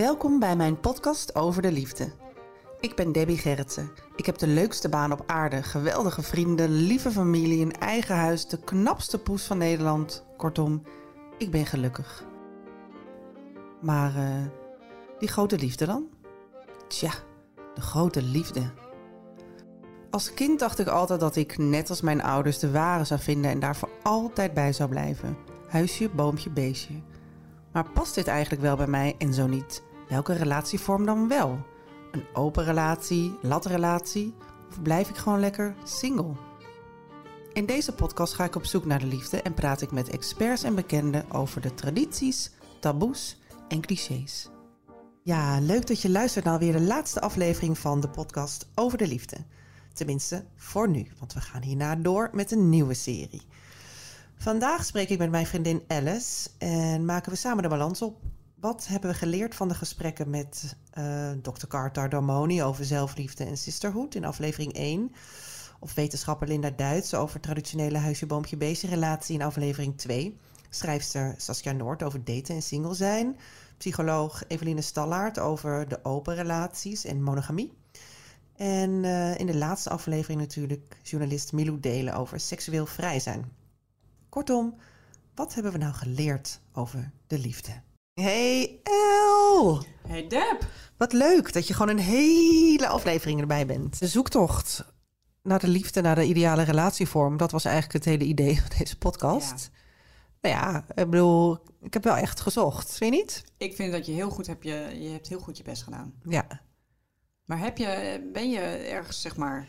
Welkom bij mijn podcast over de liefde. Ik ben Debbie Gerritsen. Ik heb de leukste baan op aarde, geweldige vrienden, lieve familie, een eigen huis, de knapste poes van Nederland. Kortom, ik ben gelukkig. Maar eh, die grote liefde dan? Tja, de grote liefde. Als kind dacht ik altijd dat ik, net als mijn ouders, de ware zou vinden en daar voor altijd bij zou blijven. Huisje, boompje, beestje. Maar past dit eigenlijk wel bij mij en zo niet? Welke relatievorm dan wel? Een open relatie, latrelatie? Of blijf ik gewoon lekker single? In deze podcast ga ik op zoek naar de liefde en praat ik met experts en bekenden over de tradities, taboes en clichés. Ja, leuk dat je luistert naar weer de laatste aflevering van de podcast over de liefde. Tenminste, voor nu, want we gaan hierna door met een nieuwe serie. Vandaag spreek ik met mijn vriendin Alice en maken we samen de balans op. Wat hebben we geleerd van de gesprekken met uh, Dr. Carter Darmoni over zelfliefde en sisterhood in aflevering 1? Of wetenschapper Linda Duits over traditionele huisje-boompje-beestje relatie in aflevering 2? Schrijfster Saskia Noord over daten en single zijn? Psycholoog Eveline Stallaert over de open relaties en monogamie? En uh, in de laatste aflevering natuurlijk journalist Milou Delen over seksueel vrij zijn. Kortom, wat hebben we nou geleerd over de liefde? Hey El! Hey Deb! Wat leuk dat je gewoon een hele aflevering erbij bent. De zoektocht naar de liefde, naar de ideale relatievorm, dat was eigenlijk het hele idee van deze podcast. Ja. Nou ja, ik bedoel, ik heb wel echt gezocht, vind je niet? Ik vind dat je heel goed hebt je, je hebt heel goed je best gedaan. Ja. Maar heb je, ben je ergens, zeg maar...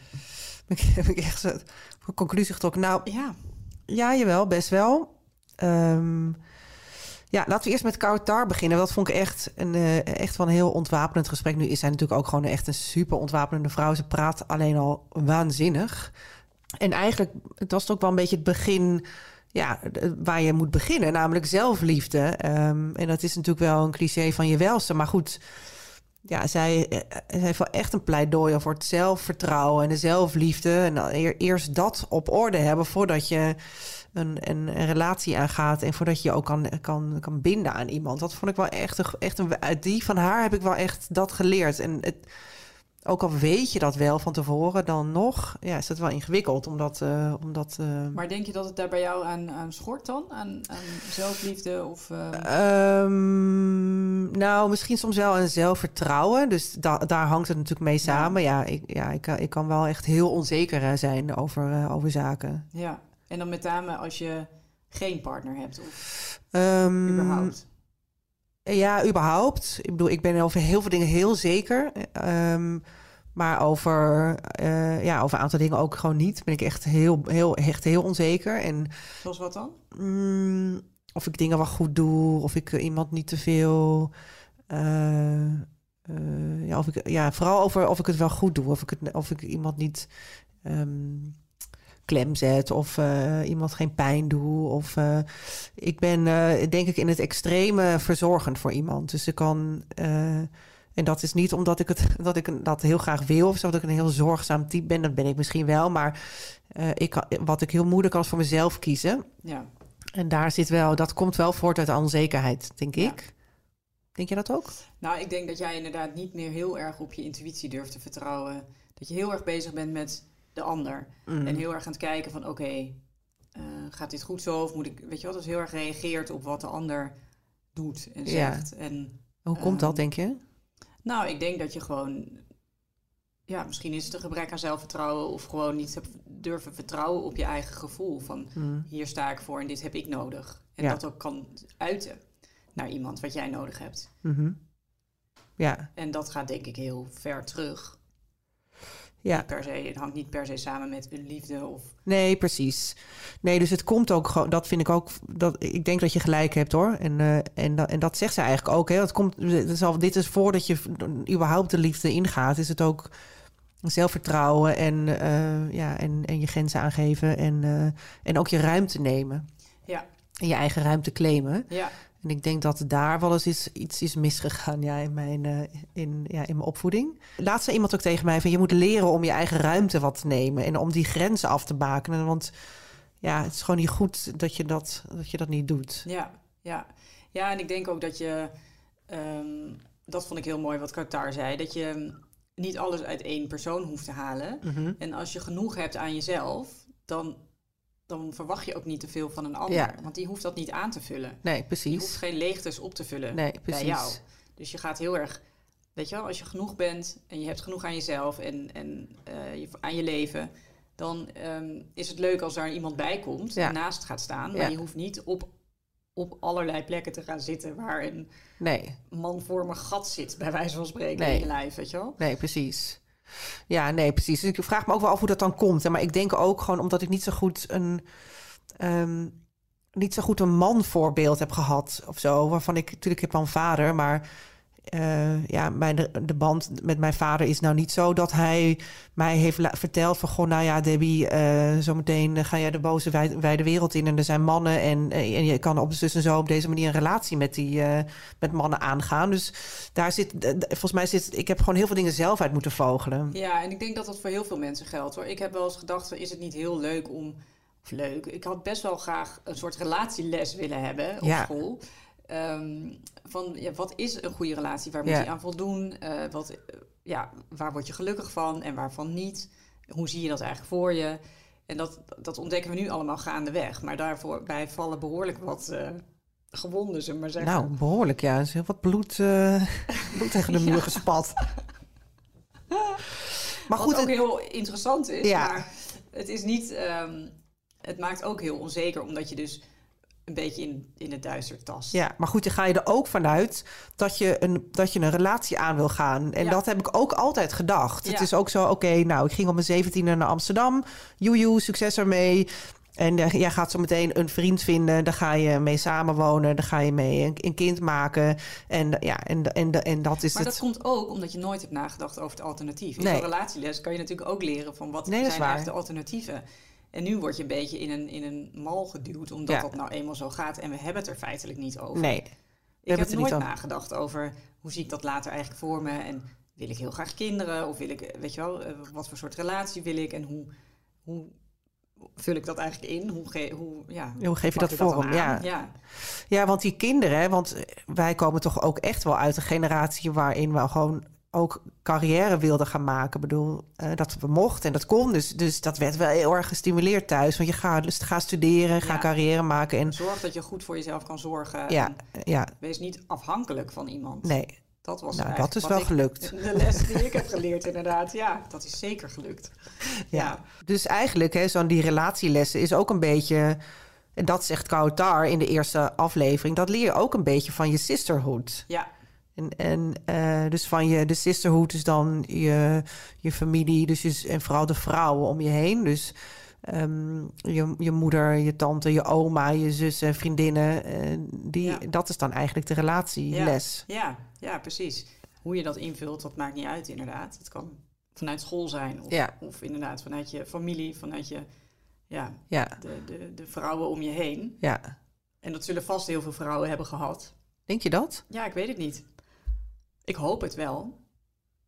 Heb ik echt een conclusie getrokken? Nou, ja. Ja, jawel, best wel. Um, ja, laten we eerst met Kautar beginnen. Dat vond ik echt een, uh, echt wel een heel ontwapenend gesprek. Nu is zij natuurlijk ook gewoon echt een super ontwapenende vrouw. Ze praat alleen al waanzinnig. En eigenlijk, het was ook wel een beetje het begin ja, waar je moet beginnen, namelijk zelfliefde. Um, en dat is natuurlijk wel een cliché van je welste, maar goed. Ja, zij, zij heeft wel echt een pleidooi voor het zelfvertrouwen en de zelfliefde. En eerst dat op orde hebben voordat je een, een, een, relatie aangaat. En voordat je je ook kan, kan, kan binden aan iemand. Dat vond ik wel echt, een, echt een. Uit die van haar heb ik wel echt dat geleerd. En het, ook al weet je dat wel van tevoren, dan nog ja, is het wel ingewikkeld. Omdat, uh, omdat, uh... Maar denk je dat het daar bij jou aan, aan schort dan? Aan, aan zelfliefde? Of, uh... um, nou, misschien soms wel een zelfvertrouwen. Dus da daar hangt het natuurlijk mee samen. Ja, ja, ik, ja ik, ik kan wel echt heel onzeker zijn over, over zaken. Ja, en dan met name als je geen partner hebt? Of um, überhaupt? Ja, überhaupt. Ik bedoel, ik ben over heel veel dingen heel zeker. Um, maar over, uh, ja, over een aantal dingen ook gewoon niet. Ben ik echt heel, heel, echt heel onzeker. En, Zoals wat dan? Mm, of ik dingen wel goed doe. Of ik iemand niet te veel... Uh, uh, ja, of ik, ja, vooral over of ik het wel goed doe. Of ik, het, of ik iemand niet... Um, klem zet of uh, iemand geen pijn doe. Of uh, ik ben uh, denk ik in het extreme verzorgend voor iemand. Dus ik kan. en dat is niet omdat ik het dat ik dat heel graag wil of zo, dat ik een heel zorgzaam type ben. Dat ben ik misschien wel. Maar ik kan, wat ik heel moeilijk kan is voor mezelf kiezen. Ja. En daar zit wel, dat komt wel voort uit onzekerheid, denk ik. Denk je dat ook? Nou, ik denk dat jij inderdaad niet meer heel erg op je intuïtie durft te vertrouwen. Dat je heel erg bezig bent met de ander. Mhm. En heel erg aan het kijken van oké, okay, uh, gaat dit goed zo? Of moet ik, weet je wat, dus heel erg reageert op wat de ander doet en zegt. Ja. En, Hoe komt dat, denk je? Nou, ik denk dat je gewoon, ja, misschien is het een gebrek aan zelfvertrouwen of gewoon niet durven vertrouwen op je eigen gevoel. Van mm. hier sta ik voor en dit heb ik nodig. En Ja. dat ook kan uiten naar iemand wat jij nodig hebt. Mhm. Ja. En dat gaat denk ik heel ver terug. Ja. Per se, het hangt niet per se samen met een liefde of... Nee, precies. Nee, dus het komt ook gewoon... Dat vind ik ook... Dat, ik denk dat je gelijk hebt, hoor. En, uh, en, en dat zegt ze eigenlijk ook. Hè. Het komt, al, dit is voordat je überhaupt de liefde ingaat... is het ook zelfvertrouwen en, uh, ja, en, en je grenzen aangeven... en, uh, en ook je ruimte nemen. Ja. En je eigen ruimte claimen. Ja. En ik denk dat daar wel eens iets, iets is misgegaan ja, in, mijn, uh, in, ja, in mijn opvoeding. Laatst zei iemand ook tegen mij van je moet leren om je eigen ruimte wat te nemen en om die grenzen af te bakenen. Want ja, het is gewoon niet goed dat je dat, dat, je dat niet doet. Ja, ja. ja, en ik denk ook dat je, um, dat vond ik heel mooi wat Qatar zei, dat je niet alles uit één persoon hoeft te halen. Mm -hmm. En als je genoeg hebt aan jezelf, dan dan verwacht je ook niet te veel van een ander. Ja. Want die hoeft dat niet aan te vullen. Nee, precies. Die hoeft geen leegtes op te vullen nee, precies. bij jou. Dus je gaat heel erg, weet je wel, als je genoeg bent en je hebt genoeg aan jezelf en, en uh, je, aan je leven, dan um, is het leuk als daar iemand bij komt Ja. en naast gaat staan. Maar Ja. je hoeft niet op, op allerlei plekken te gaan zitten waar een Nee, manvormig gat zit, bij wijze van spreken, Nee. in je lijf, weet je wel. nee, precies. Ja, nee, precies. Dus ik vraag me ook wel af hoe dat dan komt. Hè. Maar ik denk ook gewoon omdat ik niet zo goed een... ehm, niet zo goed een manvoorbeeld heb gehad of zo. Waarvan ik natuurlijk heb een vader, maar eh, ja, mijn, de band met mijn vader is nou niet zo dat hij mij heeft verteld van goh, nou ja, Debbie, eh, zometeen eh, ga jij de boze wij- wijde wereld in en er zijn mannen en, en je kan op dus en zo op deze manier een relatie met die met mannen aangaan. Dus daar zit, volgens mij zit, ik heb gewoon heel veel dingen zelf uit moeten vogelen. Ja, en ik denk dat dat voor heel veel mensen geldt hoor. Ik heb wel eens gedacht, is het niet heel leuk om... Of leuk, ik had best wel graag een soort relatieles willen hebben op Ja. school. Ehm, van, ja, wat is een goede relatie? Waar moet Ja. je aan voldoen? Eh, wat, eh, ja, waar word je gelukkig van en waarvan niet? Hoe zie je dat eigenlijk voor je? En dat, dat ontdekken we nu allemaal gaandeweg. Maar daarvoor bij vallen behoorlijk wat eh, gewonden, zullen we maar zeggen. Nou, behoorlijk, ja. Er is heel wat bloed, bloed tegen de muur Ja. gespat. Maar Wat goed, ook het- heel interessant is. Ja. Maar het is niet. ehm, het maakt ook heel onzeker, omdat je dus een beetje in, in het duister tast. Ja, maar goed, dan ga je er ook vanuit dat je een, dat je een relatie aan wil gaan. En Ja. dat heb ik ook altijd gedacht. Het is ook zo, oké, nou, ik ging op mijn zeventiende naar Amsterdam. Joejoe, succes ermee. En eh, jij gaat zo meteen een vriend vinden. Daar ga je mee samenwonen. Daar ga je mee een, een kind maken. En ja, en, en, en dat is Maar het. dat komt ook omdat je nooit hebt nagedacht over het alternatief. In Nee. zo'n relatieles kan je natuurlijk ook leren van wat Nee, zijn eigenlijk de alternatieven. En nu word je een beetje in een, in een mal geduwd, omdat Ja. dat nou eenmaal zo gaat. En we hebben het er feitelijk niet over. Nee, ik heb er nooit nagedacht over hoe zie ik dat later eigenlijk voor me. En wil ik heel graag kinderen? Of wil ik, weet je wel, eh, wat voor soort relatie wil ik? En hoe, hoe vul ik dat eigenlijk in? Hoe, ge, hoe, ja, Hoe geef je dat vorm? Ja. ja. Ja, want die kinderen, want wij komen toch ook echt wel uit een generatie waarin we gewoon ook carrière wilden gaan maken. Ik bedoel, eh, dat we mochten en dat kon. Dus, dus dat werd wel heel erg gestimuleerd thuis. Want je gaat dus ga studeren, ga Ja. carrière maken. En Zorg dat je goed voor jezelf kan zorgen. ja, ja, wees niet afhankelijk van iemand. nee. Dat was Nou, dat is wel ik- gelukt. De les die ik heb geleerd, inderdaad. Ja, dat is zeker gelukt. Ja, Dus eigenlijk, hè, zo'n die relatielessen is ook een beetje... En dat zegt Kautar in de eerste aflevering. Dat leer je ook een beetje van je sisterhood. ja, En, en eh, dus van je, de sisterhood is dan je, je familie, dus je, en vooral de vrouwen om je heen. Dus ehm, je, je moeder, je tante, je oma, je zussen, vriendinnen. eh, die, Ja. Dat is dan eigenlijk de relatieles. ja, ja, precies. Hoe je dat invult, dat maakt niet uit, inderdaad. Het kan vanuit school zijn. Of, Ja. of inderdaad vanuit je familie, vanuit je, ja, Ja, de, de, de vrouwen om je heen. ja. En dat zullen vast heel veel vrouwen hebben gehad. Denk je dat? Ja, ik weet het niet. Ik hoop het wel.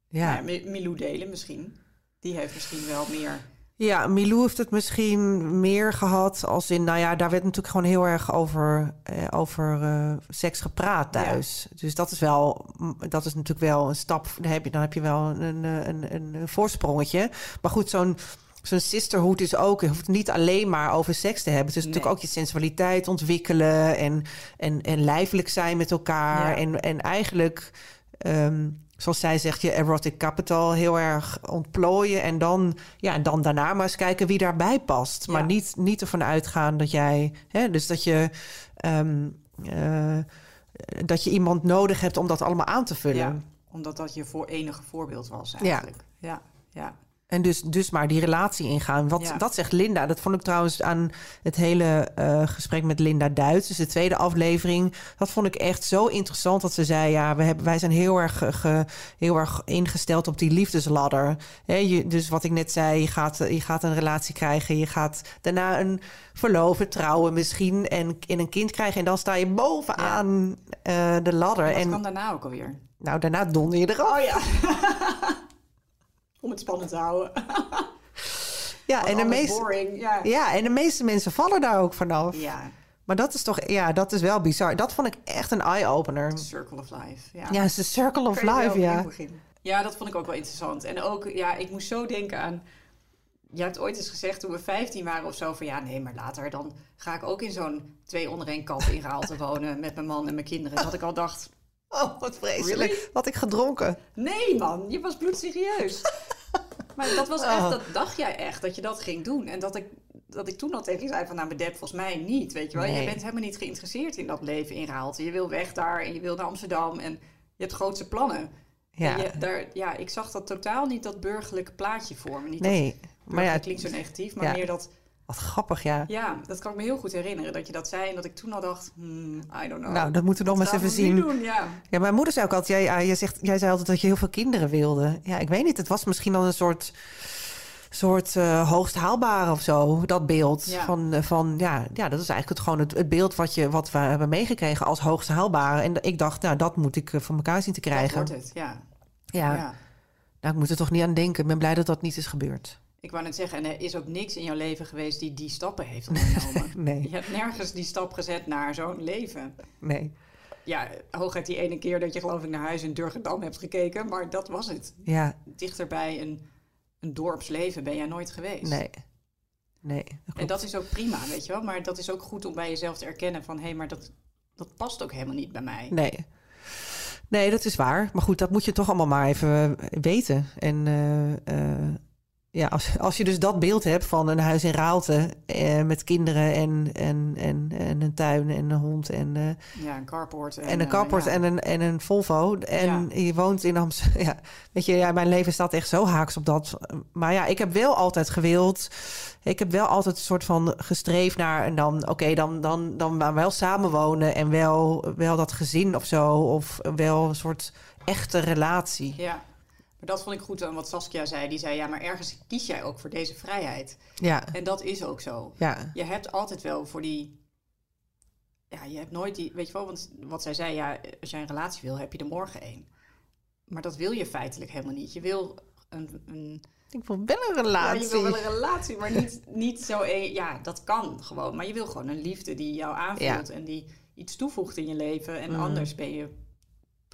Ja. Ja. Mi- Milou Delen misschien. Die heeft misschien wel meer... Ja, Milou heeft het misschien meer gehad als in... Nou ja, daar werd natuurlijk gewoon heel erg over, eh, over eh, seks gepraat thuis. Dus dat is wel... Dat is natuurlijk wel een stap... Dan heb je, dan heb je wel een, een, een, een voorsprongetje. Maar goed, zo'n... Zo'n sisterhood is ook, je hoeft niet alleen maar over seks te hebben. Het is natuurlijk ook je sensualiteit ontwikkelen en, en, en lijfelijk zijn met elkaar. Ja. En, en eigenlijk, ehm, zoals zij zegt, je erotic capital heel erg ontplooien. En dan, ja, en dan daarna maar eens kijken wie daarbij past. Maar Ja. niet, niet ervan uitgaan dat jij, hè, dus dat je, ehm, eh, dat je iemand nodig hebt om dat allemaal aan te vullen. Ja, omdat dat je voor enige voorbeeld was eigenlijk. Ja, ja. En dus, dus maar die relatie ingaan. Wat, Ja. Dat zegt Linda. Dat vond ik trouwens aan het hele eh, gesprek met Linda Duits. Dus de tweede aflevering. Dat vond ik echt zo interessant. Dat ze zei: Ja, we hebben, wij zijn heel erg, ge- heel erg ingesteld op die liefdesladder. Hè, je, dus wat ik net zei: je gaat, je gaat een relatie krijgen. Je gaat daarna een verloven, trouwen misschien. En, en een kind krijgen. En dan sta je bovenaan eh, de ladder. Wat En kan daarna ook alweer? nou, daarna donder je eraf. Oh ja. Om het spannend te houden. ja, en de meeste. boring. Ja. Ja, en de meeste mensen vallen daar ook vanaf. ja, Maar dat is toch, ja, dat is wel bizar. Dat vond ik echt een eye-opener. circle of life. Ja, Ja, het is de circle of life, ja. Ja, dat vond ik ook wel interessant. En ook, ja, ik moest zo denken aan... Je hebt ooit eens gezegd toen we 15 waren of zo... van ja, nee, maar later dan ga ik ook in zo'n twee onder één kamp in Raalte wonen... met mijn man en mijn kinderen. Dat ik al dacht, Oh, wat vreselijk. Really? Wat ik gedronken. nee man, je was bloedserieus. Maar dat was echt, Oh. dat dacht jij echt, dat je dat ging doen. En dat ik, dat ik toen al tegen je zei van... nou, mijn dad, volgens mij niet, weet je wel. Nee. Je bent helemaal niet geïnteresseerd in dat leven in Raalte. Je wil weg daar en je wil naar Amsterdam... en je hebt grootse plannen. Ja, je, daar, ja, ik zag dat totaal niet dat burgerlijke plaatje voor me. Niet nee. dat Maar ja, klinkt zo negatief, maar ja. meer dat... wat grappig, ja. Ja, dat kan ik me heel goed herinneren. Dat je dat zei en dat ik toen al dacht... Hmm, I don't know. Nou, dat moeten we nog eens even zien. Doen? Ja. Ja, mijn moeder zei ook altijd, jij, ja, jij, zegt, jij zei altijd dat je heel veel kinderen wilde. Ja, ik weet niet, het was misschien dan een soort, soort eh, hoogst haalbare of zo, dat beeld. Ja. Van, eh, van ja, ja, dat is eigenlijk het, gewoon het, het beeld wat, je, wat we hebben meegekregen als hoogst haalbare. En ik dacht, nou, dat moet ik eh, voor elkaar zien te Dat krijgen. wordt het, ja. Ja, ja. nou, ik moet er toch niet aan denken. Ik ben blij dat dat niet is gebeurd. Ik wou net zeggen, en er is ook niks in jouw leven geweest die die stappen heeft ondernomen. Nee, Je hebt nergens die stap gezet naar zo'n leven. nee. Ja, hooguit die ene keer dat je geloof ik naar huis in Durgedam hebt gekeken. Maar dat was het. Ja, Dichterbij een, een dorpsleven ben jij nooit geweest. nee. Nee, dat En dat is ook prima, weet je wel. Maar dat is ook goed om bij jezelf te erkennen van... hé, hey, maar dat, dat past ook helemaal niet bij mij. Nee. Nee, dat is waar. Maar goed, dat moet je toch allemaal maar even eh, weten. En eh, eh, ja, als, als je dus dat beeld hebt van een huis in Raalte... eh, met kinderen en, en, en, en een tuin en een hond en, eh, Ja, een carport. En, en een eh, carport ja. en, een, en een Volvo. En je woont in Amsterdam. Ja, weet je, ja, mijn leven staat echt zo haaks op dat. Maar ja, ik heb wel altijd gewild... Ik heb wel altijd een soort van gestreefd naar... en dan, oké, dan, dan, dan wel samenwonen... en wel, wel dat gezin of zo... of wel een soort echte relatie. Ja, maar dat vond ik goed aan wat Saskia zei. Die zei, ja, maar ergens kies jij ook voor deze vrijheid. Ja, En dat is ook zo. ja, Je hebt altijd wel voor die... Ja, je hebt nooit die... Weet je wel, want wat zij zei, ja, als jij een relatie wil, heb je er morgen één. Maar dat wil je feitelijk helemaal niet. Je wil een... een ik wil wel een ja, relatie. je wil wel een relatie, maar niet, niet zo een... Ja, dat kan gewoon. Maar je wil gewoon een liefde die jou aanvult en die iets toevoegt in je leven. En Mm. anders ben je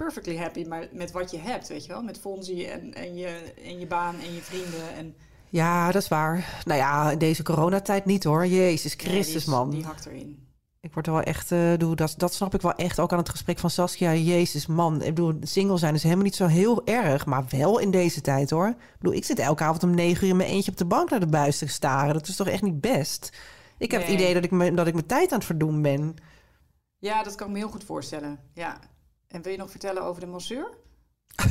perfectly happy maar met wat je hebt, weet je wel. Met Fonzie en, en, je, en je baan en je vrienden. En, Ja, dat is waar. Nou ja, in deze coronatijd niet hoor. Jezus die Christus, is- man. Die hakt erin. Ik word er wel echt, eh, doe, dat, dat snap ik wel echt ook aan het gesprek van Saskia. Jezus, man. Ik bedoel, single zijn is helemaal niet zo heel erg, maar wel in deze tijd hoor. Ik bedoel, ik zit elke avond om negen uur in mijn eentje op de bank naar de buis te staren. Dat is toch echt niet best? Ik heb Nee. het idee dat ik, me, dat ik mijn tijd aan het verdoen ben. Ja, dat kan ik me heel goed voorstellen. Ja. En wil je nog vertellen over de masseur?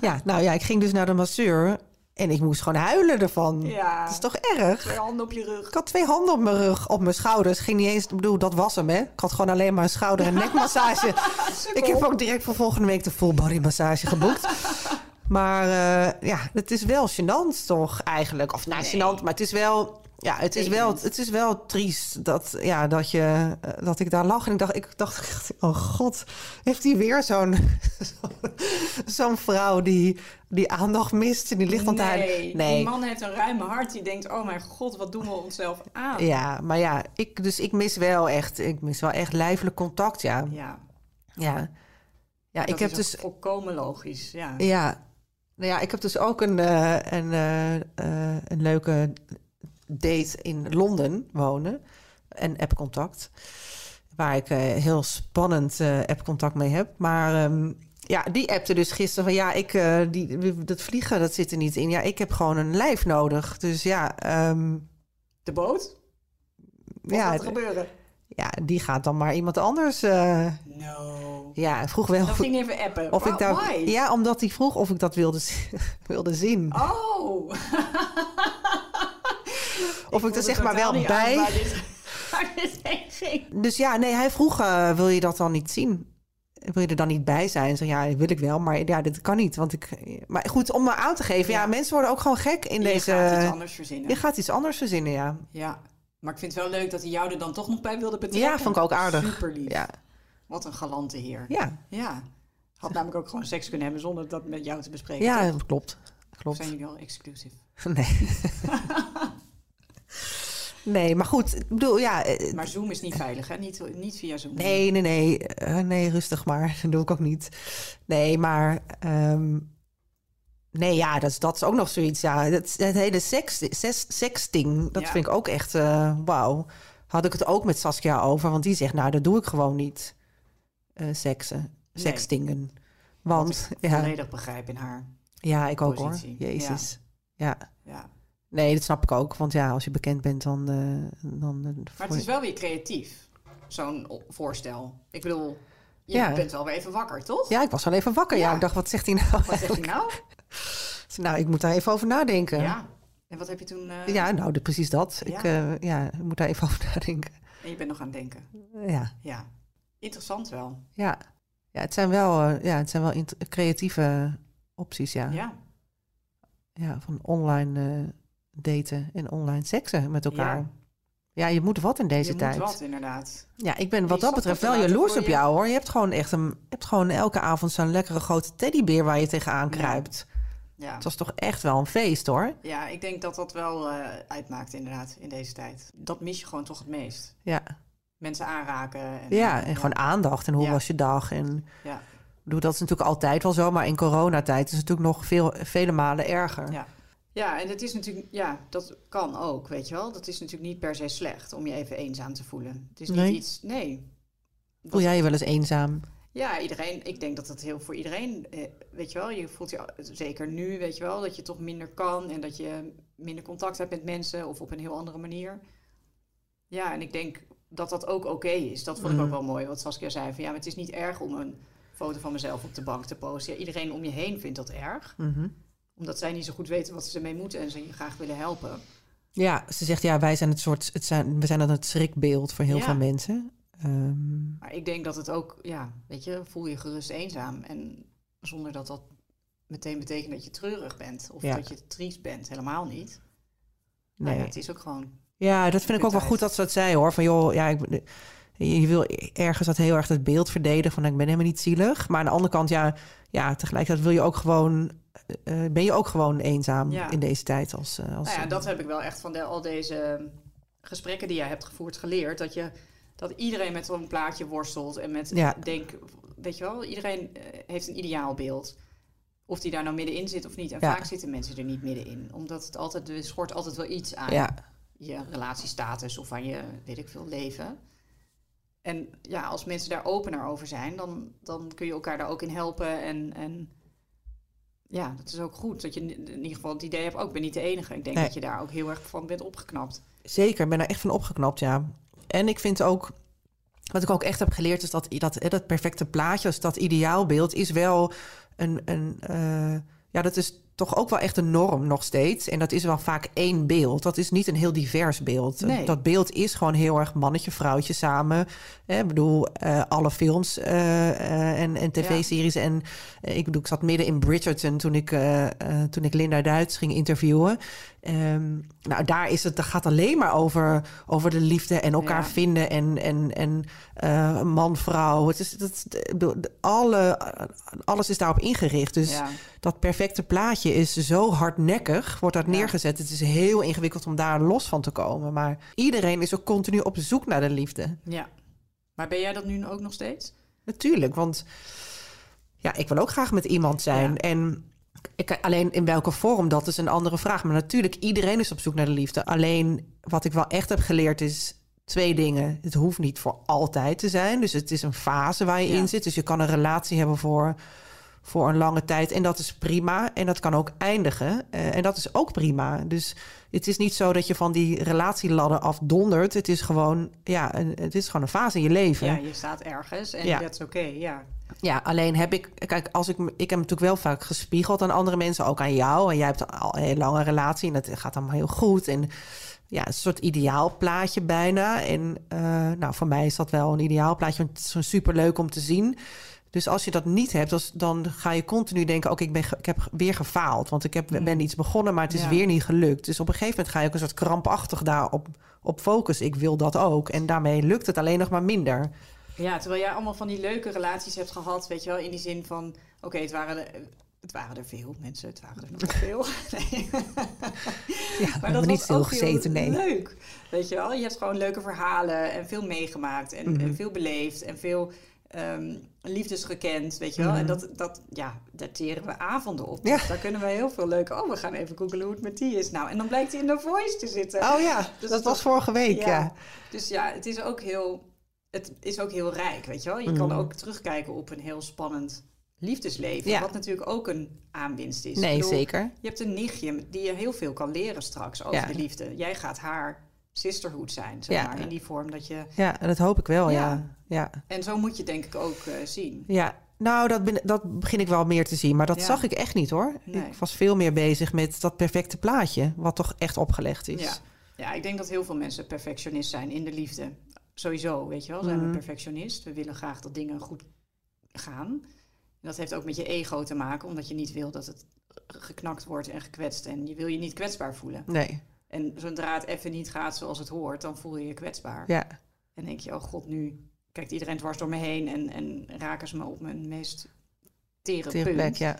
Ja, nou ja, ik ging dus naar de masseur en ik moest gewoon huilen ervan. Ja. Dat is toch erg? Twee handen op je rug. Ik had twee handen op mijn rug, op mijn schouders. Ging niet eens, ik bedoel, dat was hem, hè? Ik had gewoon alleen maar een schouder- en nekmassage. ik heb ook direct voor volgende week de full body massage geboekt. Maar eh, ja, het is wel gênant toch eigenlijk. Of nou, Nee. gênant, maar het is wel... Ja, het is, wel, het is wel triest dat, ja, dat, je, eh, dat ik daar lag. En ik dacht, ik dacht, oh god, heeft hij weer zo'n zo'n vrouw die, die aandacht mist en die ligt aan huilen? Nee, die man heeft een ruime hart. Die denkt, oh mijn god, wat doen we onszelf aan? Ja, maar ja, ik, dus ik mis wel echt, ik mis wel echt lijfelijk contact, ja. Ja, Ja, ja dat ik heb dus, volkomen logisch. Ja. ja, nou ja, ik heb dus ook een, een, eh, een leuke date in Londen wonen, een appcontact, waar ik eh, heel spannend eh appcontact mee heb. Maar ehm, ja, die appte dus gisteren van ja, ik, eh, die, dat vliegen, dat zit er niet in. Ja, ik heb gewoon een lijf nodig. Dus ja, ehm, De boot? Wat ja, gaat er gebeuren? ja, die gaat dan maar iemand anders. eh, No. joh. Ja, vroeg wel Dat ging even appen. of Wa- ik daar. why? Ja, omdat hij vroeg of ik dat wilde, wilde zien. Oh! of ik er zeg maar wel bij. Waar dit, waar dit heen ging. Dus ja, nee, hij vroeg: eh, wil je dat dan niet zien? Wil je er dan niet bij zijn? Zo, ja, wil ik wel, maar ja, dit kan niet. Want ik. Maar goed, om me aan te geven, ja, Ja. mensen worden ook gewoon gek in Je deze. gaat iets anders verzinnen. Je gaat iets anders verzinnen, ja. Ja. Maar ik vind het wel leuk dat hij jou er dan toch nog bij wilde betrekken. Ja, vond ik ook aardig. Super lief. Ja, Wat een galante heer. ja, Ja. Had namelijk ook gewoon seks kunnen hebben zonder dat met jou te bespreken. ja toch? klopt. Klopt. zijn jullie al exclusief? Nee. nee, maar goed, ik bedoel, ja. eh, Maar Zoom is niet veilig, hè? Niet, niet via Zoom. Nee, nee, nee. Eh, nee, rustig maar. Dat doe ik ook niet. Nee, maar... ehm, nee, ja, dat is, dat is ook nog zoiets. Ja, het, het hele seks, seks, seksting, dat Ja. vind ik ook echt... eh, Wauw. Had ik het ook met Saskia over. Want die zegt, nou, dat doe ik gewoon niet. Eh seksen. Nee. Wat Want, ik ja, volledig begrijp in haar. ja, ik ook hoor. Jezus. Ja. Ja. Nee, dat snap ik ook. Want ja, als je bekend bent, dan... eh, dan eh, Maar het is wel weer creatief, zo'n voorstel. Ik bedoel, je Ja. bent wel weer even wakker, toch? Ja, ik was wel even wakker. Ja, Ja. ik dacht, wat zegt hij nou? Wat zeg je nou? Nou, ik moet daar even over nadenken. Ja. En wat heb je toen... eh, Ja, nou, de- precies dat. Ja. Ik, ja, ik moet daar even over nadenken. En je bent nog aan het denken. Ja, Ja. Interessant wel. ja. ja het zijn wel, ja, het zijn wel creatieve opties, ja. ja. Ja. van online daten en online seksen met elkaar. Ja. Ja. je moet wat in deze je tijd. moet wat, inderdaad. Ja, ik ben wat dat betreft wel jaloers op je. jou, hoor. Je hebt gewoon echt een, je hebt gewoon elke avond zo'n lekkere grote teddybeer waar je tegenaan kruipt. Ja. Het was toch echt wel een feest, hoor. ja, ik denk dat dat wel eh, uitmaakt inderdaad in deze tijd. Dat mis je gewoon toch het meest. Ja, Mensen aanraken. En, ja en gewoon aandacht. En hoe Ja. was je dag? En Ja. Bedoel, dat is natuurlijk altijd wel zo, maar in coronatijd is het natuurlijk nog veel, vele malen erger. Ja. Ja, en het is natuurlijk, ja, dat kan ook, weet je wel. Dat is natuurlijk niet per se slecht om je even eenzaam te voelen. Het is niet Nee. iets, nee. Voel jij je wel eens eenzaam? Ja, iedereen, ik denk dat dat heel voor iedereen, eh, weet je wel, je voelt je, zeker nu, weet je wel, dat je toch minder kan en dat je minder contact hebt met mensen of op een heel andere manier. Ja, en ik denk dat dat ook oké is. Dat vond ik ook Mm. wel mooi, wat Saskia zei. Van, ja, maar het is niet erg om een foto van mezelf op de bank te posten. Ja, iedereen om je heen vindt dat erg. Mhm. Omdat zij niet zo goed weten wat ze ermee moeten en ze je graag willen helpen. Ja, ze zegt ja, wij zijn het soort, het zijn, we zijn dan het schrikbeeld voor heel Ja. veel mensen. Ehm, Maar ik denk dat het ook, ja, weet je, voel je gerust eenzaam. En zonder dat dat meteen betekent dat je treurig bent. Of Ja. dat je triest bent. Helemaal niet. nee. Het is ook gewoon... Ja, dat vind ik ook wel goed dat ze dat zei hoor. Van joh, ja, ik, je wil ergens dat heel erg het beeld verdedigen van ik ben helemaal niet zielig. Maar aan de andere kant, ja, ja tegelijkertijd wil je ook gewoon, eh, ben je ook gewoon eenzaam Ja. in deze tijd. Als, eh, als, Nou ja, dat heb ik wel echt van de, al deze gesprekken die jij hebt gevoerd geleerd. Dat, je, dat iedereen met zo'n plaatje worstelt. En met, Ja. denk, weet je wel, iedereen eh, heeft een ideaalbeeld. Of die daar nou middenin zit of niet. En Ja. vaak zitten mensen er niet middenin. Omdat het altijd, er schort altijd wel iets aan. ja, je relatiestatus of aan je, weet ik veel, leven. En ja, als mensen daar opener over zijn, dan, dan kun je elkaar daar ook in helpen. En, en ja, dat is ook goed. Dat je in ieder geval het idee hebt, ook ik ben niet de enige. Ik denk Nee. dat je daar ook heel erg van bent opgeknapt. Zeker, ik ben er echt van opgeknapt, ja. En ik vind ook, wat ik ook echt heb geleerd, is dat dat, dat perfecte plaatje, dus dat ideaalbeeld, is wel een, een eh, ja, dat is toch ook wel echt een norm nog steeds. En dat is wel vaak één beeld. Dat is niet een heel divers beeld. Nee. Dat beeld is gewoon heel erg mannetje, vrouwtje samen. Ik bedoel, eh, alle films eh, eh, en, en tv-series. En ik bedoel, ik zat midden in Bridgerton toen ik, toen ik Linda Duits ging interviewen. Ehm, nou, daar is het, dat gaat alleen maar over, over de liefde en elkaar Ja. vinden en, en, en man, vrouw. Het is, dat, alle, alles is daarop ingericht. Dus ja, dat perfecte plaatje is zo hardnekkig, wordt dat Ja. neergezet. Het is heel ingewikkeld om daar los van te komen. Maar iedereen is ook continu op zoek naar de liefde. ja. Maar ben jij dat nu ook nog steeds? Natuurlijk, want ja, ik wil ook graag met iemand zijn. Ja. En ik, alleen in welke vorm, dat is een andere vraag. Maar natuurlijk, iedereen is op zoek naar de liefde. Alleen wat ik wel echt heb geleerd is twee dingen. Het hoeft niet voor altijd te zijn. Dus het is een fase waar je Ja. in zit. Dus je kan een relatie hebben voor, voor een lange tijd. En dat is prima. En dat kan ook eindigen. Eh, en dat is ook prima. Dus het is niet zo dat je van die relatieladder afdondert. Het is gewoon, ja, een, het is gewoon een fase in je leven. Ja, je staat ergens en dat is oké, ja. Ja, alleen heb ik, kijk, als ik, ik heb natuurlijk wel vaak gespiegeld aan andere mensen, ook aan jou. En jij hebt al een hele lange relatie en dat gaat allemaal heel goed. En ja, een soort ideaalplaatje bijna. En uh, nou, voor mij is dat wel een ideaalplaatje, want het is super leuk om te zien. Dus als je dat niet hebt, dan ga je continu denken: oké, ik, ben, ik heb weer gefaald. Want ik heb, mm. ben iets begonnen, maar het is weer niet gelukt. Dus op een gegeven moment ga je ook een soort krampachtig daarop op focussen. Ik wil dat ook. En daarmee lukt het alleen nog maar minder. Ja, terwijl jij allemaal van die leuke relaties hebt gehad, weet je wel, in die zin van: oké, het waren het waren er veel mensen, het waren er nog veel. Nee. Ja, maar dat niet veel gezeten, nee. Leuk, weet je wel. Je hebt gewoon leuke verhalen en veel meegemaakt en, en mhm. veel beleefd en veel um, liefdes gekend, weet je wel. En mhm. dat, dat, ja, daar teren we avonden op. Ja. daar kunnen we heel veel leuke... Oh, we gaan even googlen hoe het met die is. Nou, en dan blijkt hij in de voice te zitten. Oh ja, dus dat was vorige week, ja. Dus ja, het is ook heel... Het is ook heel rijk, weet je wel. Je kan mhm. ook terugkijken op een heel spannend liefdesleven. Ja. Wat natuurlijk ook een aanwinst is. Nee, zeker. Je hebt een nichtje die je heel veel kan leren straks over de liefde. Jij gaat haar sisterhood zijn, zeg maar, in die vorm dat je... Ja, dat hoop ik wel, ja. ja. En zo moet je denk ik ook uh, zien. Ja, nou, dat, ben, dat begin ik wel meer te zien. Maar dat zag ik echt niet, hoor. Ik was veel meer bezig met dat perfecte plaatje... wat toch echt opgelegd is. Ja, ja ik denk dat heel veel mensen perfectionist zijn in de liefde. Sowieso, weet je wel, zijn we mhm. perfectionist. We willen graag dat dingen goed gaan dat heeft ook met je ego te maken, omdat je niet wil dat het geknakt wordt en gekwetst. En je wil je niet kwetsbaar voelen. Nee. En zodra het even niet gaat zoals het hoort, dan voel je je kwetsbaar. Ja. En denk je, oh god, nu kijkt iedereen dwars door me heen en, en raken ze me op mijn meest tere, tere punt. Plek, ja.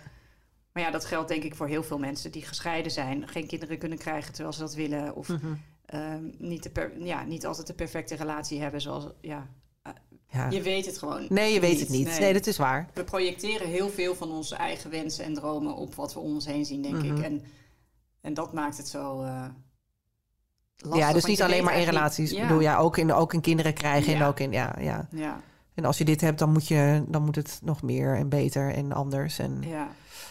Maar ja, dat geldt denk ik voor heel veel mensen die gescheiden zijn, geen kinderen kunnen krijgen terwijl ze dat willen. Of mhm. ehm, niet, de ja, niet altijd de perfecte relatie hebben zoals ja, ja. Je weet het gewoon. Nee, je weet het niet. Nee. dat is waar. We projecteren heel veel van onze eigen wensen en dromen op wat we om ons heen zien, denk ik. Mhm. En, en dat maakt het zo. Uh, lastig, ja, dus niet alleen maar in relaties. Ik bedoel, ja, ook in, ook in kinderen krijgen en ook in. Ja, ja. ja. En als je dit hebt, dan moet, je, dan moet het nog meer en beter en anders. En, ja.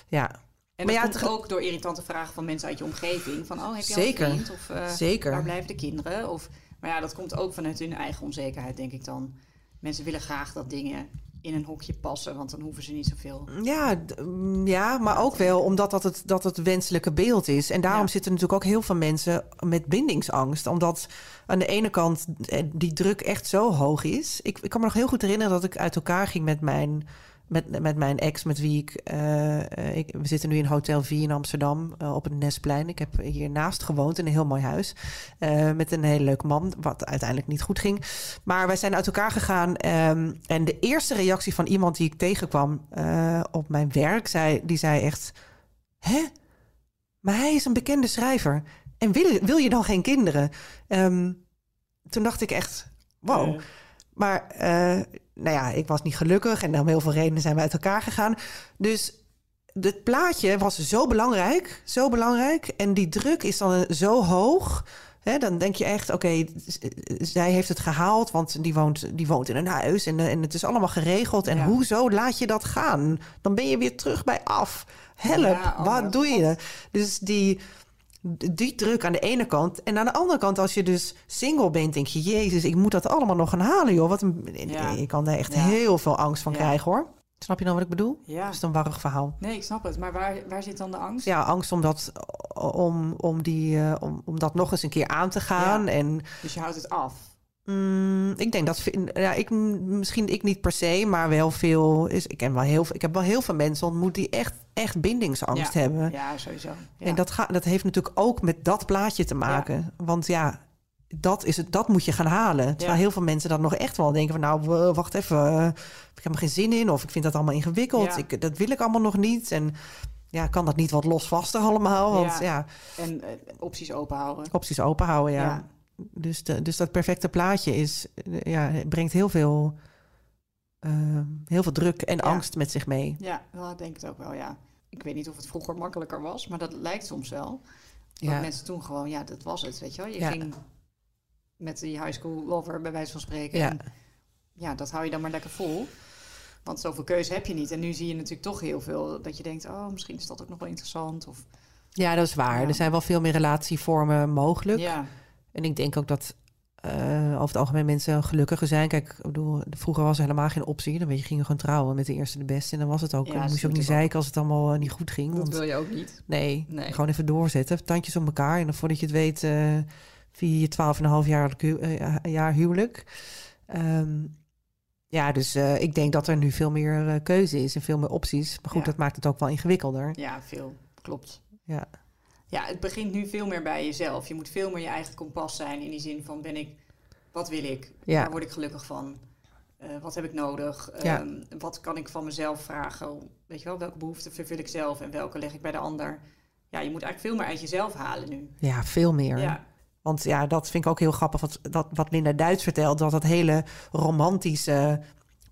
ja. En maar dat ja, komt ook door irritante vragen van mensen uit je omgeving. Van, oh, heb je Zeker. al een vriend? Of uh, Zeker. waar blijven de kinderen? Of, maar ja, dat komt ook vanuit hun eigen onzekerheid, denk ik dan mensen willen graag dat dingen in een hokje passen, want dan hoeven ze niet zoveel. Ja, mm, ja maar ook wel omdat dat het, dat het wenselijke beeld is. En daarom zitten natuurlijk ook heel veel mensen met bindingsangst. Omdat aan de ene kant eh, die druk echt zo hoog is. Ik, ik kan me nog heel goed herinneren dat ik uit elkaar ging met mijn met, met mijn ex, met wie ik, uh, ik... We zitten nu in Hotel V in Amsterdam uh, op het Nesplein. Ik heb hiernaast gewoond in een heel mooi huis. Uh, met een hele leuke man, wat uiteindelijk niet goed ging. Maar wij zijn uit elkaar gegaan. Um, en de eerste reactie van iemand die ik tegenkwam op mijn werk... Zei, die zei echt... Hè? Maar hij is een bekende schrijver. En wil, wil je dan geen kinderen? Um, toen dacht ik echt... Wow. Maar nou ja, ik was niet gelukkig en om heel veel redenen zijn we uit elkaar gegaan. Dus het plaatje was zo belangrijk, zo belangrijk. En die druk is dan zo hoog. Hè, dan denk je echt, oké, zij heeft het gehaald, want die woont, die woont in een huis en, en het is allemaal geregeld. En hoezo laat je dat gaan? Dan ben je weer terug bij af. Help, oh wat doe je? Dus die, die druk aan de ene kant. En aan de andere kant, als je dus single bent, denk je... Jezus, ik moet dat allemaal nog gaan halen, joh. Wat een, Ik kan daar echt heel veel angst van krijgen, hoor. Snap je dan wat ik bedoel? Ja. Dat is een warrig verhaal. Nee, ik snap het. Maar waar, waar zit dan de angst? Ja, angst om dat, om, om die, uh, om, om dat nog eens een keer aan te gaan. En, dus je houdt het af? Mm, ik denk dat ja, ik, misschien ik niet per se, maar wel veel. Is, ik, ken wel heel, ik heb wel heel veel mensen ontmoet die echt, echt bindingsangst hebben. Ja, sowieso. Ja. En dat, gaat, dat heeft natuurlijk ook met dat plaatje te maken. Want ja, dat, is het, dat moet je gaan halen. Terwijl heel veel mensen dan nog echt wel denken van... nou, wacht even, uh, ik heb er geen zin in... of ik vind dat allemaal ingewikkeld, ik, dat wil ik allemaal nog niet. En ja, kan dat niet wat losvasten allemaal? Want, ja. En uh, opties openhouden. Opties openhouden, ja dus, de, dus dat perfecte plaatje is, ja, brengt heel veel, uh, heel veel druk en angst met zich mee. Ja, wel, ik denk het ook wel, ja. Ik weet niet of het vroeger makkelijker was, maar dat lijkt soms wel. Ja. mensen toen gewoon, ja, dat was het, weet je wel. Je ging met die high school lover, bij wijze van spreken. Ja. En, ja, dat hou je dan maar lekker vol. Want zoveel keuze heb je niet. En nu zie je natuurlijk toch heel veel dat je denkt, oh, misschien is dat ook nog wel interessant. Of, Ja, dat is waar. Ja. Er zijn wel veel meer relatievormen mogelijk. ja, En ik denk ook dat eh, over het algemeen mensen gelukkiger zijn. Kijk, ik bedoel, vroeger was er helemaal geen optie. Dan weet je, ging je gewoon trouwen met de eerste de beste. En dan was het ook. Ja, dan moest je ook niet zeiken als het allemaal eh, niet goed ging. dat Want wil je ook niet. nee, Nee. gewoon even doorzetten. Tandjes op elkaar. En dan voordat je het weet, eh vier je twaalf en een half jaar, jaar huwelijk. Ehm, ja, dus ik denk dat er nu veel meer keuze is en veel meer opties. Maar goed, Ja. dat maakt het ook wel ingewikkelder. Ja, veel. Klopt. Ja. Ja, het begint nu veel meer bij jezelf. Je moet veel meer je eigen kompas zijn in die zin van ben ik, wat wil ik? Ja. Waar word ik gelukkig van? Eh, wat heb ik nodig? Ja. Ehm, wat kan ik van mezelf vragen? Weet je wel, welke behoeften vervul ik zelf en welke leg ik bij de ander? Ja, je moet eigenlijk veel meer uit jezelf halen nu. ja, veel meer. Ja, Want ja, dat vind ik ook heel grappig. Wat, dat, wat Linda Duits vertelt, dat dat hele romantische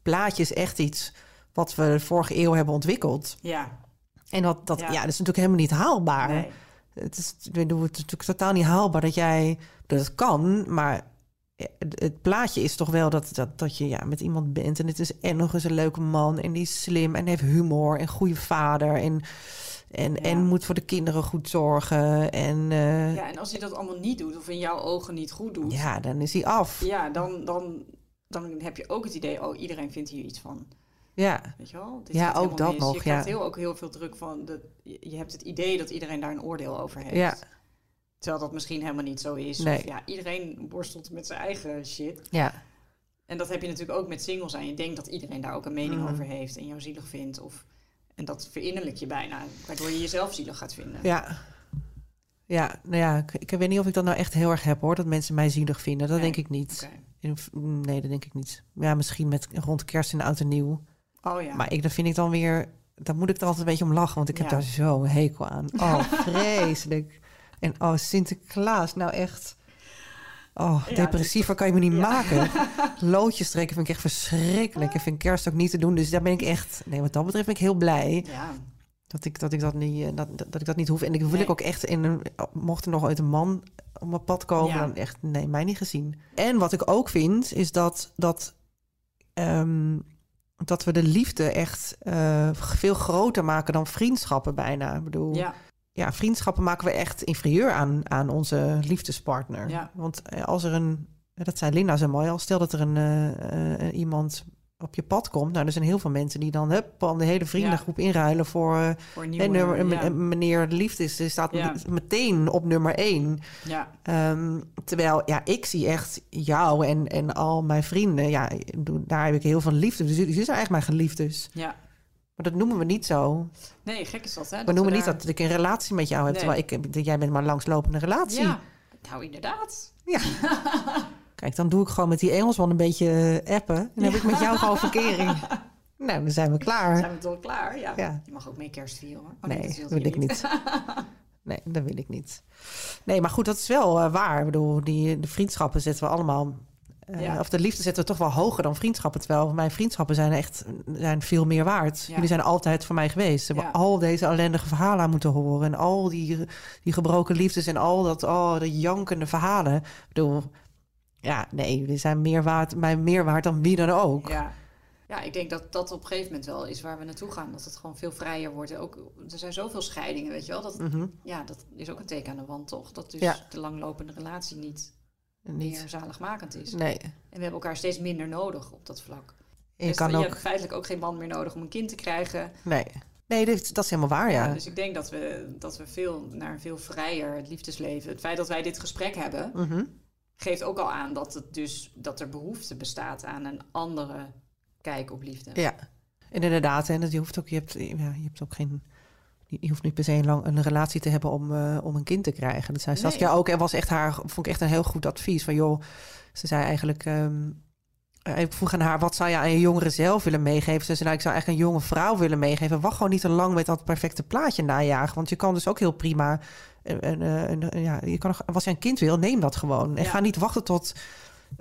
plaatje is echt iets wat we de vorige eeuw hebben ontwikkeld. ja, En dat, dat, ja. Ja. dat is natuurlijk helemaal niet haalbaar. nee. Het, is, ik bedoel, het is natuurlijk totaal niet haalbaar dat jij... Dat kan, maar het, plaatje is toch wel dat, dat, dat je ja, met iemand bent... en het is en nog eens een leuke man en die is slim en heeft humor... en goede vader en, en, Ja. en moet voor de kinderen goed zorgen. En eh, Ja, en als je dat allemaal niet doet of in jouw ogen niet goed doet, ja, dan is hij af. ja, dan, dan, dan heb je ook het idee, oh, iedereen vindt hier iets van. Ja, Weet je wel? Ja, ook dat mis. nog, Je krijgt ja. heel, ook heel veel druk van, de, je hebt het idee dat iedereen daar een oordeel over heeft. Ja. Terwijl dat misschien helemaal niet zo is. Nee. Of, ja, iedereen worstelt met zijn eigen shit. ja. En dat heb je natuurlijk ook met singles zijn. Je denkt dat iedereen daar ook een mening Mhm. over heeft en jou zielig vindt. Of, en dat verinnerlijk je bijna, waardoor je jezelf zielig gaat vinden. Ja. Ja, nou ja, ik, ik weet niet of ik dat nou echt heel erg heb hoor, dat mensen mij zielig vinden. Dat Nee. denk ik niet. In- Nee, dat denk ik niet. Ja, misschien met rond kerst en oud en nieuw. Oh ja. Maar ik, dat vind ik dan weer, daar moet ik er altijd een beetje om lachen, want ik heb Ja. daar zo'n hekel aan. Oh, vreselijk. En oh, Sinterklaas, nou echt. Oh, Ja, depressiever kan je me niet Ja. maken. Loodjes trekken vind ik echt verschrikkelijk. Ik vind kerst ook niet te doen. Dus daar ben ik echt... Nee, wat dat betreft ben ik heel blij. ja. Dat ik dat, ik dat, niet, eh, dat, dat ik dat niet hoef. En ik wil Nee. ik ook echt in een. Mocht er nog ooit een man op mijn pad komen, dan echt. Nee, mij niet gezien. En wat ik ook vind, is dat. dat ehm, dat we de liefde echt eh, veel groter maken dan vriendschappen bijna. Ik bedoel, ja. ja. vriendschappen maken we echt inferieur aan, aan onze liefdespartner. Ja. Want eh, als er een, dat zei Linda zo mooi, al stel dat er een, eh, iemand op je pad komt. Nou, er zijn heel veel mensen die dan hup, de hele vriendengroep inruilen voor... eh, Voor nieuwe, en nummer, en ja. en meneer de liefde is, staat Ja. meteen op nummer één. ja. Ehm, terwijl, ja, ik zie echt jou en, en al mijn vrienden. Ja, daar heb ik heel veel liefde. Dus jullie zijn eigenlijk mijn geliefdes. ja. Maar dat noemen we niet zo. Nee, gek is dat, hè? We noemen niet daar- dat ik een relatie met jou heb. Nee. Terwijl ik, jij bent maar een langslopende relatie. Ja, nou inderdaad. Kijk, dan doe ik gewoon met die Engelsman een beetje eh, appen. En dan heb ik met jou gewoon verkering. Nou, dan zijn we klaar. Zijn we toch klaar? Ja. Ja. Je mag ook mee kerst vieren, hoor. Oh, nee, dat wil ik niet. Nee, dat wil ik niet. Nee, maar goed, dat is wel eh, waar. Ik bedoel, die, de vriendschappen zetten we allemaal... eh, Ja. Of de liefde zetten we toch wel hoger dan vriendschappen. Terwijl mijn vriendschappen zijn echt zijn veel meer waard. Jullie zijn altijd voor mij geweest. Ze hebben al deze ellendige verhalen aan moeten horen. En al die, die gebroken liefdes en al dat, oh, de jankende verhalen. Ik bedoel, ja, nee, jullie zijn meer waard, mij meer waard dan wie dan ook. Ja. ja, ik denk dat dat op een gegeven moment wel is waar we naartoe gaan. Dat het gewoon veel vrijer wordt. Ook, er zijn zoveel scheidingen, weet je wel. Dat, Mhm. ja, dat is ook een teken aan de wand, toch? Dat dus Ja. de langlopende relatie niet, Niet. meer zaligmakend is. Nee. En we hebben elkaar steeds minder nodig op dat vlak. En je Dus kan je ook... hebt feitelijk ook geen man meer nodig om een kind te krijgen. Nee. Nee, dat is, dat is helemaal waar, ja. Dus ik denk dat we, dat we veel naar een veel vrijer liefdesleven. Het feit dat wij dit gesprek hebben, Mhm. Geeft ook al aan dat, het dus, dat er behoefte bestaat aan een andere kijk op liefde. Ja, en inderdaad. En je hoeft ook, je hebt, ja, je hebt ook geen. Je hoeft niet per se een, lang, een relatie te hebben om, eh, om een kind te krijgen. Dat zei Nee. Saskia ook. En was echt haar, vond ik echt een heel goed advies. Van joh, ze zei eigenlijk. ehm, eh, ik vroeg aan haar, wat zou je aan je jongere zelf willen meegeven? Ze zei, nou, ik zou eigenlijk een jonge vrouw willen meegeven. Wacht gewoon niet te lang met dat perfecte plaatje najagen. Want je kan dus ook heel prima... eh, een, een, een- ja, je kan, nog- als je een kind wil, neem dat gewoon. En Ja. ga niet wachten tot,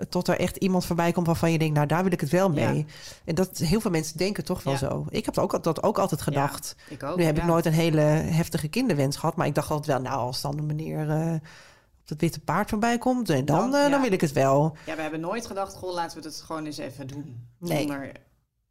tot er echt iemand voorbij komt... waarvan je denkt, nou, daar wil ik het wel mee. Ja. En dat heel veel mensen denken toch wel Ja. zo. Ik heb dat ook, dat ook altijd gedacht. Ik ook. nu heb ik nooit een hele heftige kinderwens gehad. Maar ik dacht altijd wel, nou, als dan de meneer eh, op dat witte paard voorbij komt... eh, dan, Dan, eh, wil ik het wel. Ja, we hebben nooit gedacht, goh, laten we het gewoon eens even doen. Nee. Zonder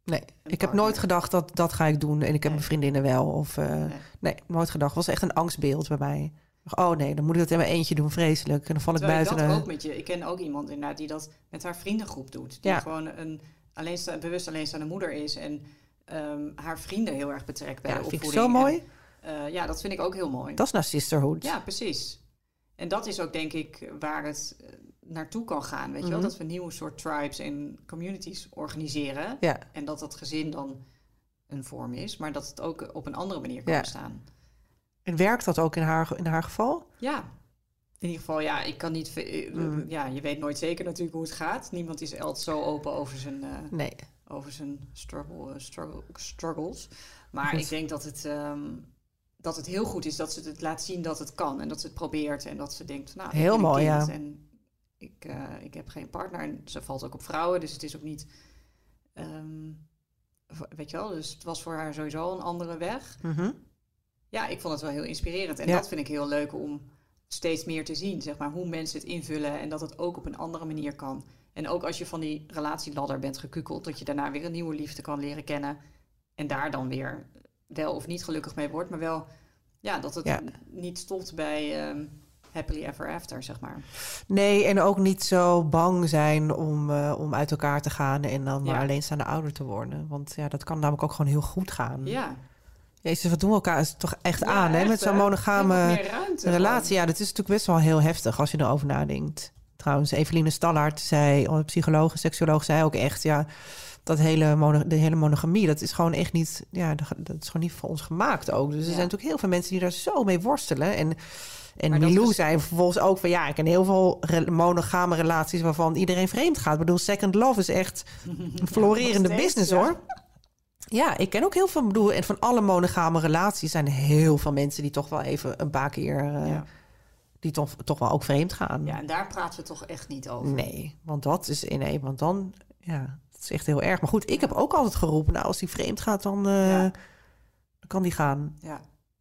Nee, ik heb nooit gedacht dat dat ga ik doen en ik heb Nee. mijn vriendinnen wel. Of, eh, nee. Nee. nooit gedacht. Het was echt een angstbeeld bij mij. Oh nee, dan moet ik dat in mijn eentje doen, vreselijk. En dan val ik Terwijl ik buiten. dat de- ook met je. Ik ken ook iemand inderdaad die dat met haar vriendengroep doet. Die Ja. gewoon een alleensta bewust alleenstaande moeder is. En ehm, haar vrienden heel erg betrekt bij Ja, de vind ik opvoeding. zo mooi. En, eh, ja, dat vind ik ook heel mooi. Dat is nou sisterhood. Ja, precies. En dat is ook denk ik waar het eh, naartoe kan gaan. Weet je wel? Mhm. Dat we nieuwe soort tribes en communities organiseren. Ja. En dat dat gezin dan een vorm is. Maar dat het ook op een andere manier kan Ja. bestaan. En werkt dat ook in haar, in haar geval? Ja, in ieder geval, ja, ik kan niet. eh, Mm. Ja, je weet nooit zeker natuurlijk hoe het gaat. Niemand is altijd zo open over zijn, eh, Nee. over zijn struggle, eh, struggle, struggles. Maar Goed. ik denk dat het, ehm, dat het heel goed is dat ze het laat zien dat het kan. En dat ze het probeert. En dat ze denkt, nou, Heel mooi, ja. En ik, ik heb geen partner. En ze valt ook op vrouwen. Dus het is ook niet. ehm, weet je wel, dus het was voor haar sowieso een andere weg. Mhm. Ja, ik vond het wel heel inspirerend. En Ja. dat vind ik heel leuk om steeds meer te zien, zeg maar, hoe mensen het invullen en dat het ook op een andere manier kan. En ook als je van die relatieladder bent gekukeld, dat je daarna weer een nieuwe liefde kan leren kennen en daar dan weer wel of niet gelukkig mee wordt, maar wel ja, dat het Ja. niet stopt bij ehm, happily ever after, zeg maar. Nee, en ook niet zo bang zijn om, eh, om uit elkaar te gaan en dan maar alleenstaande ouder te worden. Want ja, dat kan namelijk ook gewoon heel goed gaan. Ja, Jezus, wat doen we elkaar is toch echt Ja, aan, hè? Met zo'n monogame relatie. Ja, dat is natuurlijk best wel heel heftig als je erover nadenkt. Trouwens, Eveline Stallaert zei, onze psycholoog, seksuoloog, zei ook echt, ja, dat hele mono, de hele monogamie, dat is gewoon echt niet, ja, dat is gewoon niet voor ons gemaakt ook. Dus er Ja. zijn natuurlijk heel veel mensen die daar zo mee worstelen. En, en Milou is- zei vervolgens ook van, ja, ik ken heel veel re- monogame relaties waarvan iedereen vreemd gaat. Ik bedoel, second love is echt een florerende business, ja. hoor. Ja, ik ken ook heel veel, bedoel, en van alle monogame relaties zijn er heel veel mensen die toch wel even een paar keer, eh, Ja. die toch, toch wel ook vreemd gaan. ja, en daar praten we toch echt niet over. Nee, want dat is nee, want dan, ja, dat is echt heel erg. Maar goed, ik heb ook altijd geroepen, nou, als die vreemd gaat, dan, eh, Ja. dan kan die gaan. Ja.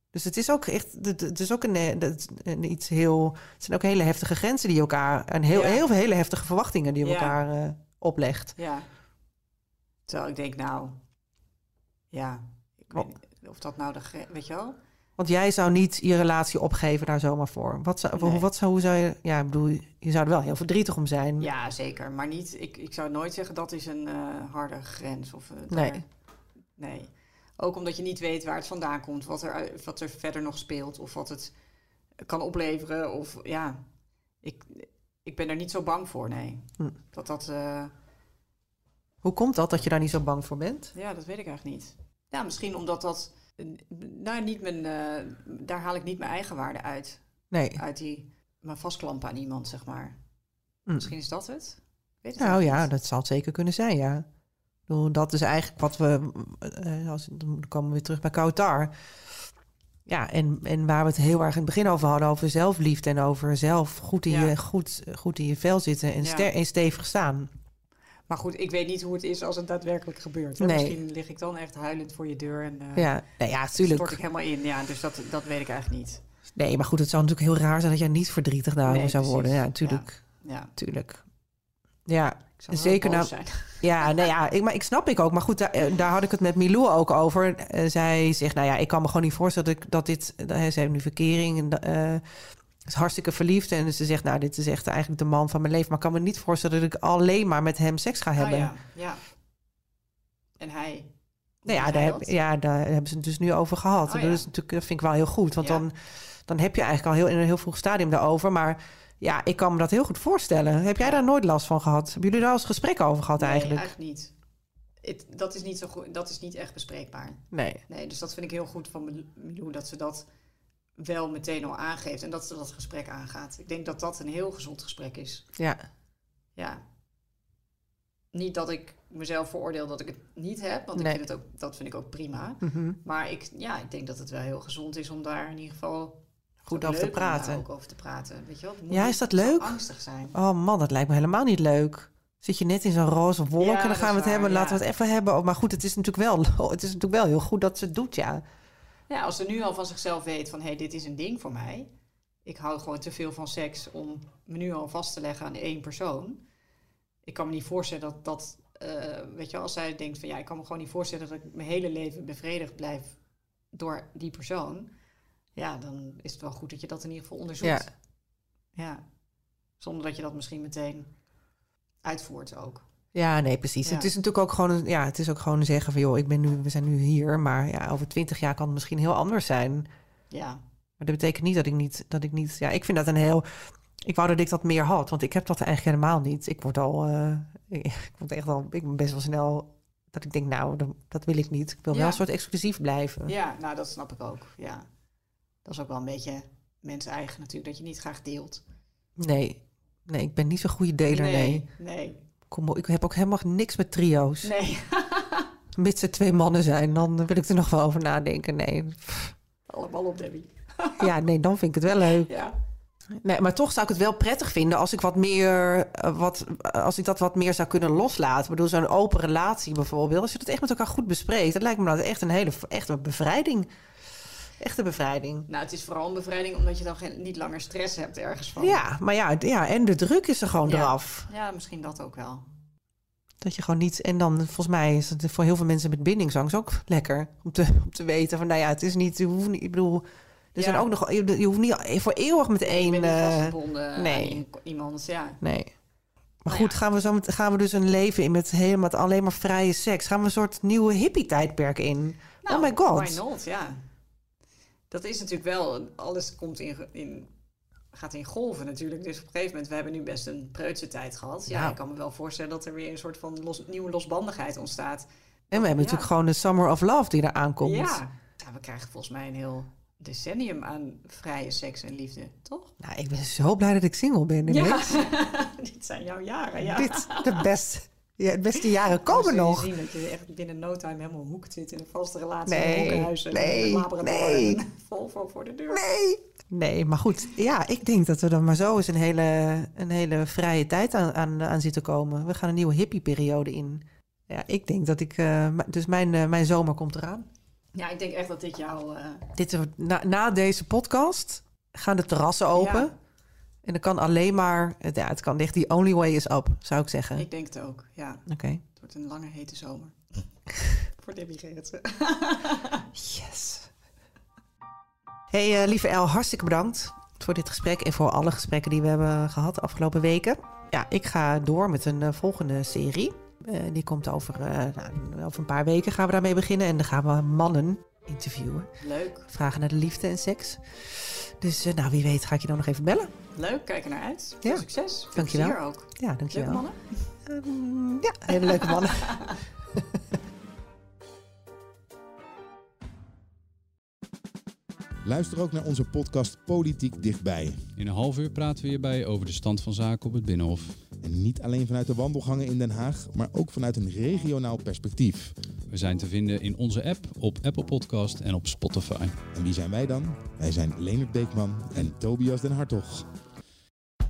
Dus het is ook echt, het is ook een, eh, een iets heel, het zijn ook hele heftige grenzen die elkaar, en heel, heel veel hele heftige verwachtingen die elkaar eh, oplegt. Ja. Terwijl ik denk, nou, ja, ik weet niet of dat nou de, weet je wel? Want jij zou niet je relatie opgeven daar zomaar voor. Wat zou, Nee. wat zou, hoe zou je, ja, ik bedoel, je zou er wel heel verdrietig om zijn. Ja, zeker. Maar niet, ik, ik zou nooit zeggen dat is een eh, harde grens. Of, eh, Nee. daar- nee. Ook omdat je niet weet waar het vandaan komt, wat er, wat er verder nog speelt, of wat het kan opleveren. Of ja, ik, ik ben er niet zo bang voor, nee. Hm. Dat dat, eh, Hoe komt dat dat je daar niet zo bang voor bent? ja, dat weet ik eigenlijk niet. Ja, misschien omdat dat, eh, nou, niet mijn, eh, daar haal ik niet mijn eigen waarde uit. Nee. Uit die, me vastklampen aan iemand, zeg maar. Hm. Misschien is dat het? Weet het Nou ja, niet. dat zal het zeker kunnen zijn, ja. Dat is eigenlijk wat we... eh, als, dan komen we weer terug bij Kautar. Ja, en, en waar we het heel erg in het begin over hadden... over zelfliefde en over zelf goed in, Ja. je, goed, goed in je vel zitten... en, Ja. ster, en stevig staan. Maar goed, ik weet niet hoe het is als het daadwerkelijk gebeurt. Nee. Misschien lig ik dan echt huilend voor je deur en eh Ja, nee, ja, stort ik tuurlijk. helemaal in. Ja, dus dat, dat weet ik eigenlijk niet. Nee, maar goed, het zou natuurlijk heel raar zijn... dat jij niet verdrietig daarover Nee, zou worden. Ja, tuurlijk. Ja, tuurlijk. Ja, Zeker nou- zijn. Ja, nee, ja, ik, maar ik snap ik ook. Maar goed, daar, eh, daar had ik het met Milou ook over. Eh, zij zegt, nou ja, ik kan me gewoon niet voorstellen dat, ik, dat dit... ze heeft nu verkering en is hartstikke verliefd. En ze zegt, nou, dit is echt eigenlijk de man van mijn leven. Maar ik kan me niet voorstellen dat ik alleen maar met hem seks ga hebben. Ah, ja, ja. En hij? Nou ja, daar, heb, ja, daar hebben ze het dus nu over gehad. Oh, dat, is natuurlijk, dat vind ik wel heel goed. Want Ja. dan, dan heb je eigenlijk al heel, in een heel vroeg stadium daarover. Maar ja, ik kan me dat heel goed voorstellen. Heb jij daar nooit last van gehad? Hebben jullie daar al eens gesprek over gehad Nee, eigenlijk? eigenlijk niet. Dat, is niet zo goed, dat is niet echt bespreekbaar. Nee. Nee, dus dat vind ik heel goed van Milou, dat ze dat wel meteen al aangeeft en dat ze dat gesprek aangaat. Ik denk dat dat een heel gezond gesprek is. Ja. Ja. Niet dat ik mezelf veroordeel dat ik het niet heb, want Nee. ik vind het ook, dat vind ik ook prima. Mhm. Maar ik, ja, ik denk dat het wel heel gezond is om daar in ieder geval Goed over te praten. ook over te praten. Weet je wel? Moet Ja, is dat leuk? angstig zijn. Oh man, dat lijkt me helemaal niet leuk. Zit je net in zo'n roze wolk Ja, en dan gaan we het hebben. Laten we het even hebben. Oh, Maar goed, het is natuurlijk wel, het is natuurlijk wel heel goed dat ze het doet, ja. Ja, als ze nu al van zichzelf weet van, hé, hey, dit is een ding voor mij. Ik hou gewoon te veel van seks om me nu al vast te leggen aan één persoon. Ik kan me niet voorstellen dat dat eh, weet je, als zij denkt van ja, ik kan me gewoon niet voorstellen dat ik mijn hele leven bevredigd blijf door die persoon. Ja, dan is het wel goed dat je dat in ieder geval onderzoekt. Ja. Ja. Zonder dat je dat misschien meteen uitvoert ook. Ja, nee, precies. Ja. Het is natuurlijk ook gewoon, een- ja, het is ook gewoon zeggen van, joh, ik ben nu, we zijn nu hier, maar ja, over twintig jaar kan het misschien heel anders zijn. Ja. Maar dat betekent niet dat ik niet, dat ik niet, ja, ik vind dat een heel, ik wou dat ik dat meer had, want ik heb dat eigenlijk helemaal niet. Ik word al, eh, ik word echt al, ik ben best wel snel dat ik denk, nou, dat, wil ik niet. Ik wil wel een soort exclusief blijven. Ja, nou dat snap ik ook. Ja. Dat is ook wel een beetje mens eigen natuurlijk, dat je niet graag deelt. Nee, nee, ik ben niet zo'n goede deler, nee. Nee. Kom op, ik heb ook helemaal niks met trio's. Nee. Mits er twee mannen zijn, dan wil ik er nog wel over nadenken. Nee, Allemaal op, Debbie. ja, nee, dan vind ik het wel leuk. Ja. Nee, maar toch zou ik het wel prettig vinden als ik wat meer, eh, wat, als ik dat wat meer zou kunnen loslaten. Ik bedoel, zo'n open relatie bijvoorbeeld. Als je dat echt met elkaar goed bespreekt, dat lijkt me nou echt een hele, echt een bevrijding. Echte bevrijding. Nou, het is vooral een bevrijding omdat je dan geen, niet langer stress hebt ergens van. Ja, maar ja, ja, en de druk is er gewoon Ja. eraf. Ja, misschien dat ook wel. Dat je gewoon niet. En dan, volgens mij is het voor heel veel mensen met bindingangst ook lekker om te, om te weten van, nou ja, het is niet, je hoeft niet, ik bedoel, er Ja. zijn ook nog, je, je hoeft niet voor eeuwig met één. vastgebonden nee. iemand. Ja. Nee. Maar Nou goed, gaan we, zo met, gaan we dus een leven in met helemaal alleen maar vrije seks? Gaan we een soort nieuwe hippie-tijdperk in? Nou, oh my god. Why not, ja. Dat is natuurlijk wel, alles komt in, in, gaat in golven natuurlijk. Dus op een gegeven moment, we hebben nu best een preutse tijd gehad. Ja, Ja. ik kan me wel voorstellen dat er weer een soort van los, nieuwe losbandigheid ontstaat. En we hebben Ja. natuurlijk gewoon de Summer of Love die er aankomt. Ja. ja, we krijgen volgens mij een heel decennium aan vrije seks en liefde, toch? Nou, ik ben zo blij dat ik single ben. ineens. dit zijn jouw jaren, ja. Dit, de beste, ja, de beste jaren komen nog. zien dat je echt binnen no time helemaal hoekt zit in een vaste relatie. Nee, in een hoekenhuis en nee, een nee. en Volvo voor de deur. Nee. Nee, maar goed. Ja, ik denk dat we er maar zo eens een hele, een hele vrije tijd aan, aan, aan zitten komen. We gaan een nieuwe hippie-periode in. Ja, ik denk dat ik... eh, dus mijn, eh, mijn zomer komt eraan. Ja, ik denk echt dat dit jouw... eh, Dit, na, na deze podcast gaan de terrassen open. Ja. En dan kan alleen maar... het- Ja, het kan echt... The only way is up, zou ik zeggen. Ik denk het ook, ja. Oké. Het wordt een lange hete zomer. voor Debbie Gerritsen. Yes. Hey, eh, lieve El, hartstikke bedankt voor dit gesprek en voor alle gesprekken die we hebben gehad de afgelopen weken. Ja, ik ga door met een eh, volgende serie. Eh, die komt over, nou, over een paar weken gaan we daarmee beginnen. En dan gaan we mannen interviewen. Leuk, Vragen naar de liefde en seks. Dus eh, nou, wie weet ga ik je dan nog even bellen. leuk. Kijk er naar uit. Veel Ja. succes. Veel Dankjewel. plezier ook. Ja, Leuke dankjewel. mannen. Ehm, ja, hele leuke mannen. Luister ook naar onze podcast Politiek Dichtbij. In een half uur praten we hierbij over de stand van zaken op het Binnenhof. En niet alleen vanuit de wandelgangen in Den Haag, maar ook vanuit een regionaal perspectief. We zijn te vinden in onze app, op Apple Podcast en op Spotify. En wie zijn wij dan? Wij zijn Leonard Beekman en Tobias den Hartog.